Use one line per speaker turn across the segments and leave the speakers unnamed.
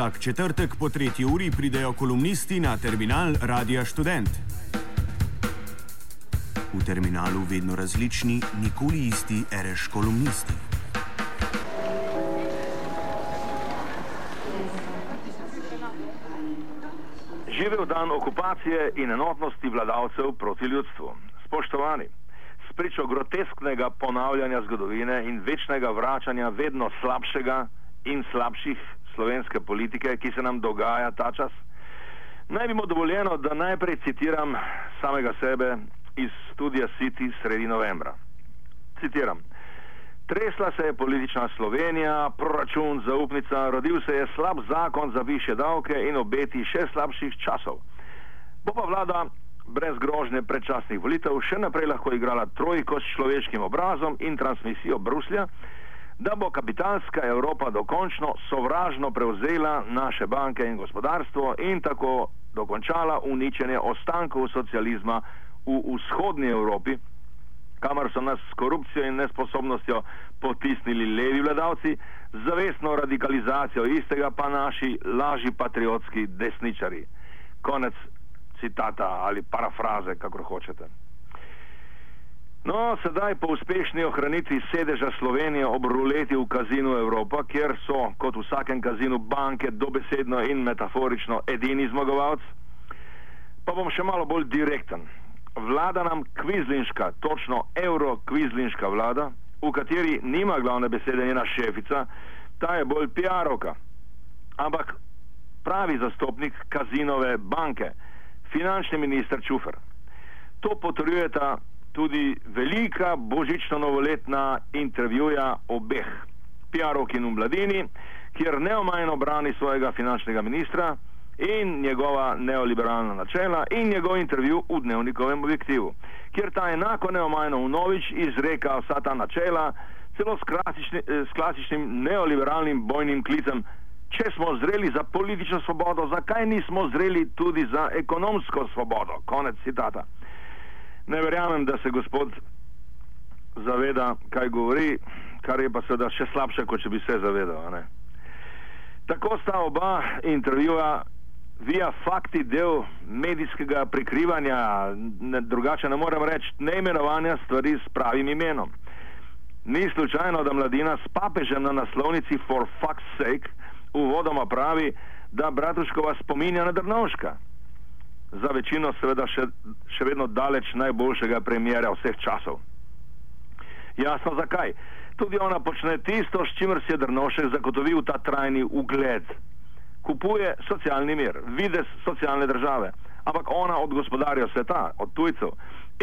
Vsak četrtek po tretji uri pridejo kolumnisti na terminal Radia Student. V terminalu vedno različni, nikoli isti, reš kolumnisti.
Živel dan okupacije in enotnosti vladavcev proti ljudstvu. Spoštovani, spričo grotesknega ponavljanja zgodovine in večnega vračanja vedno slabšega in slabših slovenske politike, ki se nam dogaja ta čas, naj bi mu dovoljeno, da najprej citiram samega sebe iz studija City sredi novembra. Citiram. Tresla se je politična Slovenija, proračun, zaupnica, rodil se je slab zakon za više davke in obeti še slabših časov. Bo pa vlada brez grožnje predčasnih volitev še naprej lahko igrala trojko s človeškim obrazom in transmisijo Bruslja, da bo kapitalska Evropa dokončno sovražno prevzela naše banke in gospodarstvo in tako dokončala uničenje ostankov socializma v vzhodnji Evropi, kamor so nas s korupcijo in nesposobnostjo potisnili levi vladavci, zavestno radikalizacijo istega pa naši lažji patriotski desničari. Konec citata ali parafraze, kako hočete. No, sedaj po uspešni ohranitvi sedeža Slovenije ob ruleti v kazinu Evropa, kjer so, kot v vsakem kazinu, banke dobesedno in metaforično edini zmagovalci, pa bom še malo bolj direkten. Vlada nam kvizlinška, točno euro-kvizlinška vlada, v kateri nima glavne besede njena šefica, ta je bolj PR-ovka. Ampak pravi zastopnik kazinove banke, finančni minister Čufer. To potrjujeta tudi velika božično-novoletna intervjuja obeh, PR-ovk in v mladini, kjer neomajno brani svojega finančnega ministra in njegova neoliberalna načela in njegov intervju v dnevnikovem objektivu, kjer ta enako neomajno vnovič izreka vsa ta načela, celo s, klasični, s klasičnim neoliberalnim bojnim klicem, če smo zreli za politično svobodo, zakaj nismo zreli tudi za ekonomsko svobodo? Konec citata. Ne verjamem, da se gospod zaveda, kaj govori, kar je pa seveda še slabše, kot če bi se zavedal. Tako sta oba intervjuja via fakti del medijskega prikrivanja, ne, drugače ne morem reči, neimenovanja stvari s pravim imenom. Ni slučajno, da mladina s papežem na naslovnici For fuck's sake uvodoma pravi, da Bratuškova spominja na Drnovška. Za večino seveda še, še vedno daleč najboljšega premjera vseh časov. Jasno zakaj. Tudi ona počne tisto, s čimer si je Drnovšek zagotovil ta trajni ugled kupuje socialni mir, vides socialne države, ampak ona od gospodarja sveta, od tujcev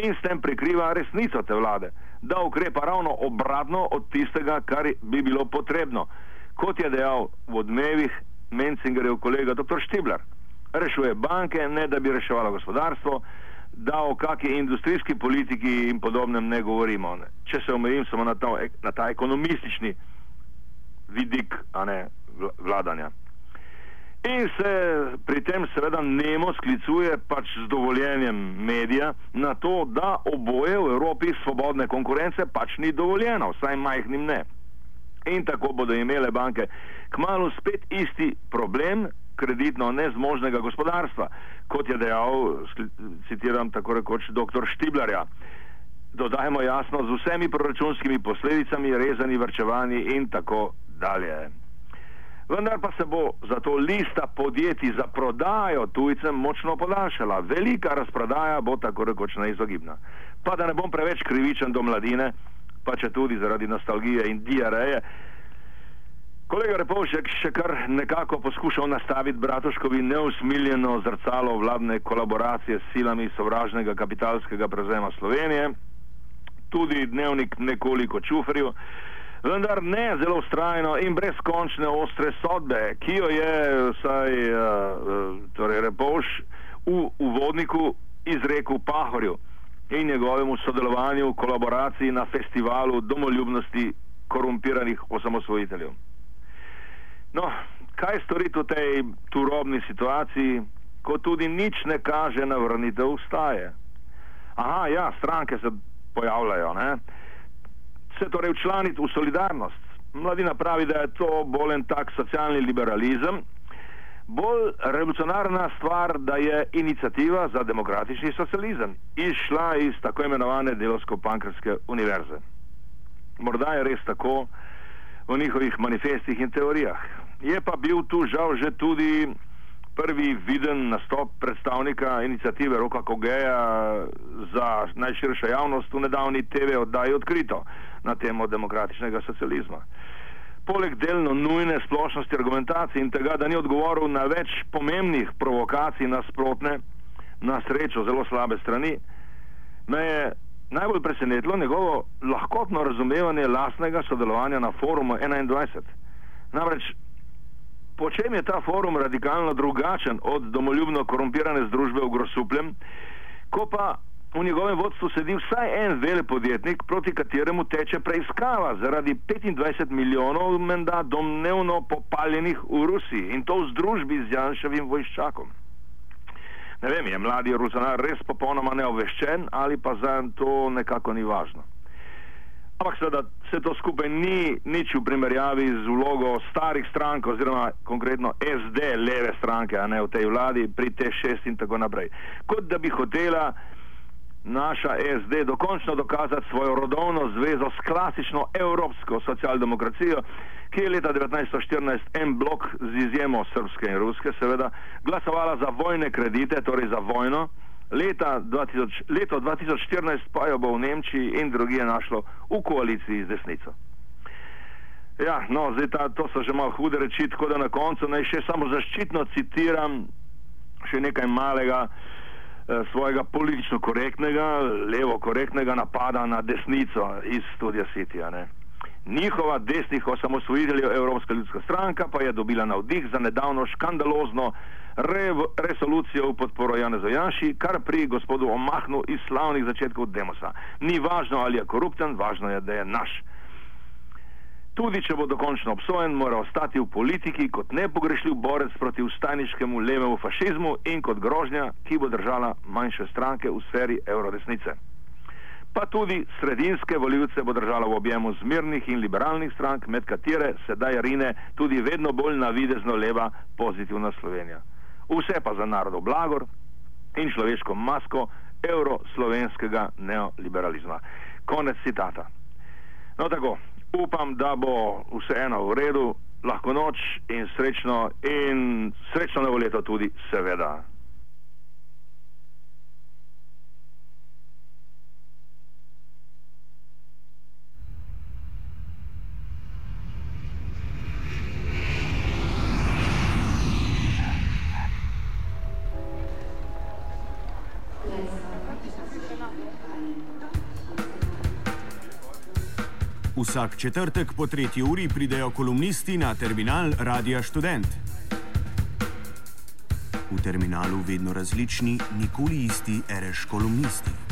in s tem prikriva resnico te vlade, da ukrepa ravno obratno od tistega, kar bi bilo potrebno. Kot je dejal v odmevih Mencingerjev kolega dr. Štibler, rešuje banke, ne da bi reševalo gospodarstvo, da o kakšni industrijski politiki in podobnem ne govorimo. Ne. Če se omejim samo na, to, na ta ekonomistični vidik ne, vladanja in se pri tem seveda nemo sklicuje pač z dovoljenjem medija na to, da oboje v Evropi svobodne konkurence pač ni dovoljeno, vsaj majhnim ne. In tako bodo imele banke kmalo spet isti problem kreditno nezmožnega gospodarstva, kot je dejal, citiram tako rekoč, dr. Štiblarja. Dodajmo jasno, z vsemi proračunskimi posledicami, rezani, vrčevani in tako dalje vendar pa se bo zato lista podjetij za prodajo tujcem močno podaljšala. Velika razprodaja bo tako rekoč neizogibna. Pa da ne bom preveč krivičen do mladine, pa če tudi zaradi nostalgije in diareje. Kolega Repovšek še kar nekako poskušal nastaviti Bratuškovi neusmiljeno zrcalo vladne kolaboracije s silami sovražnega kapitalskega prevzema Slovenije, tudi dnevnik nekoliko čufril vendar ne zelo ustrajno in brezkončne ostre sodbe, ki jo je vsaj uh, torej Repoš v uvodniku izrekel Pahorju in njegovemu sodelovanju v kolaboraciji na festivalu domoljubnosti korumpiranih osamosvojiteljev. No, kaj storiti v tej turobni situaciji, ko tudi nič ne kaže na vrnitev ustaje? Aha, ja, stranke se pojavljajo, ne? se torej včlaniti v solidarnost. Mladina pravi, da je to bolj en tak socialni liberalizem, Bolj revolucionarna stvar, da je inicijativa za demokratični socializem izšla iz tako imenovane delovsko-pankrske univerze. Morda je res tako v njihovih manifestih in teorijah. Je pa bil tu žal že tudi prvi viden nastop predstavnika inicijative Roka Kogeja za najširšo javnost v nedavni TV oddaji odkrito na temo demokratičnega socializma. Poleg delno nujne splošnosti argumentacije in tega, da ni odgovoril na več pomembnih provokacij nasprotne, na srečo zelo slabe strani, me je najbolj presenetilo njegovo lahkotno razumevanje lastnega sodelovanja na forumu 21. Namreč po čem je ta forum radikalno drugačen od domoljubno korumpirane združbe v Grosupljem, ko pa v njegovem vodstvu sedi vsaj en velepodjetnik, proti kateremu teče preiskava zaradi 25 milijonov menda domnevno popaljenih v Rusiji in to v združbi z Janševim vojščakom. Ne vem, je mladi Rusanar res popolnoma neobveščen ali pa za to nekako ni važno. Ampak seveda vse to skupaj ni nič v primerjavi z vlogo starih strank oziroma konkretno SD leve stranke, a ne v tej vladi, pri T6 in tako naprej. Kot da bi hotela naša SD dokončno dokazati svojo rodovno zvezo s klasično evropsko socialdemokracijo, ki je leta 1914 en blok z izjemo srpske in ruske, seveda, glasovala za vojne kredite, torej za vojno. Leta 2000, leto 2014 pa jo bo v Nemčiji in drugje našlo v koaliciji z desnico. Ja, no, zdaj ta, to so že malo hude reči, tako da na koncu naj še samo zaščitno citiram še nekaj malega eh, svojega politično korektnega, levo korektnega napada na desnico iz Studia City. Njihova desnih osamosvojiteljev Evropska ljudska stranka pa je dobila navdih za nedavno škandalozno re, resolucijo v podporo Janezu Janši, kar pri gospodu omahnu iz slavnih začetkov demosa. Ni važno, ali je korupten, važno je, da je naš. Tudi, če bo dokončno obsojen, mora ostati v politiki kot nepogrešljiv borec proti ustaniškemu levemu fašizmu in kot grožnja, ki bo držala manjše stranke v sferi eurodesnice. Pa tudi sredinske voljivce bo držala v objemu zmirnih in liberalnih strank, med katere sedaj rine tudi vedno bolj navidezno leva pozitivna Slovenija vse pa za narodov blagor in človeško masko evroslovenskega neoliberalizma. Konec citata. No tako, upam, da bo vseeno v redu, lahko noč in srečno in srečno novo leto tudi, seveda.
Vsak četrtek po tretji uri pridejo kolumnisti na terminal Radia Student. V terminalu vedno različni, nikoli isti, reš kolumnisti.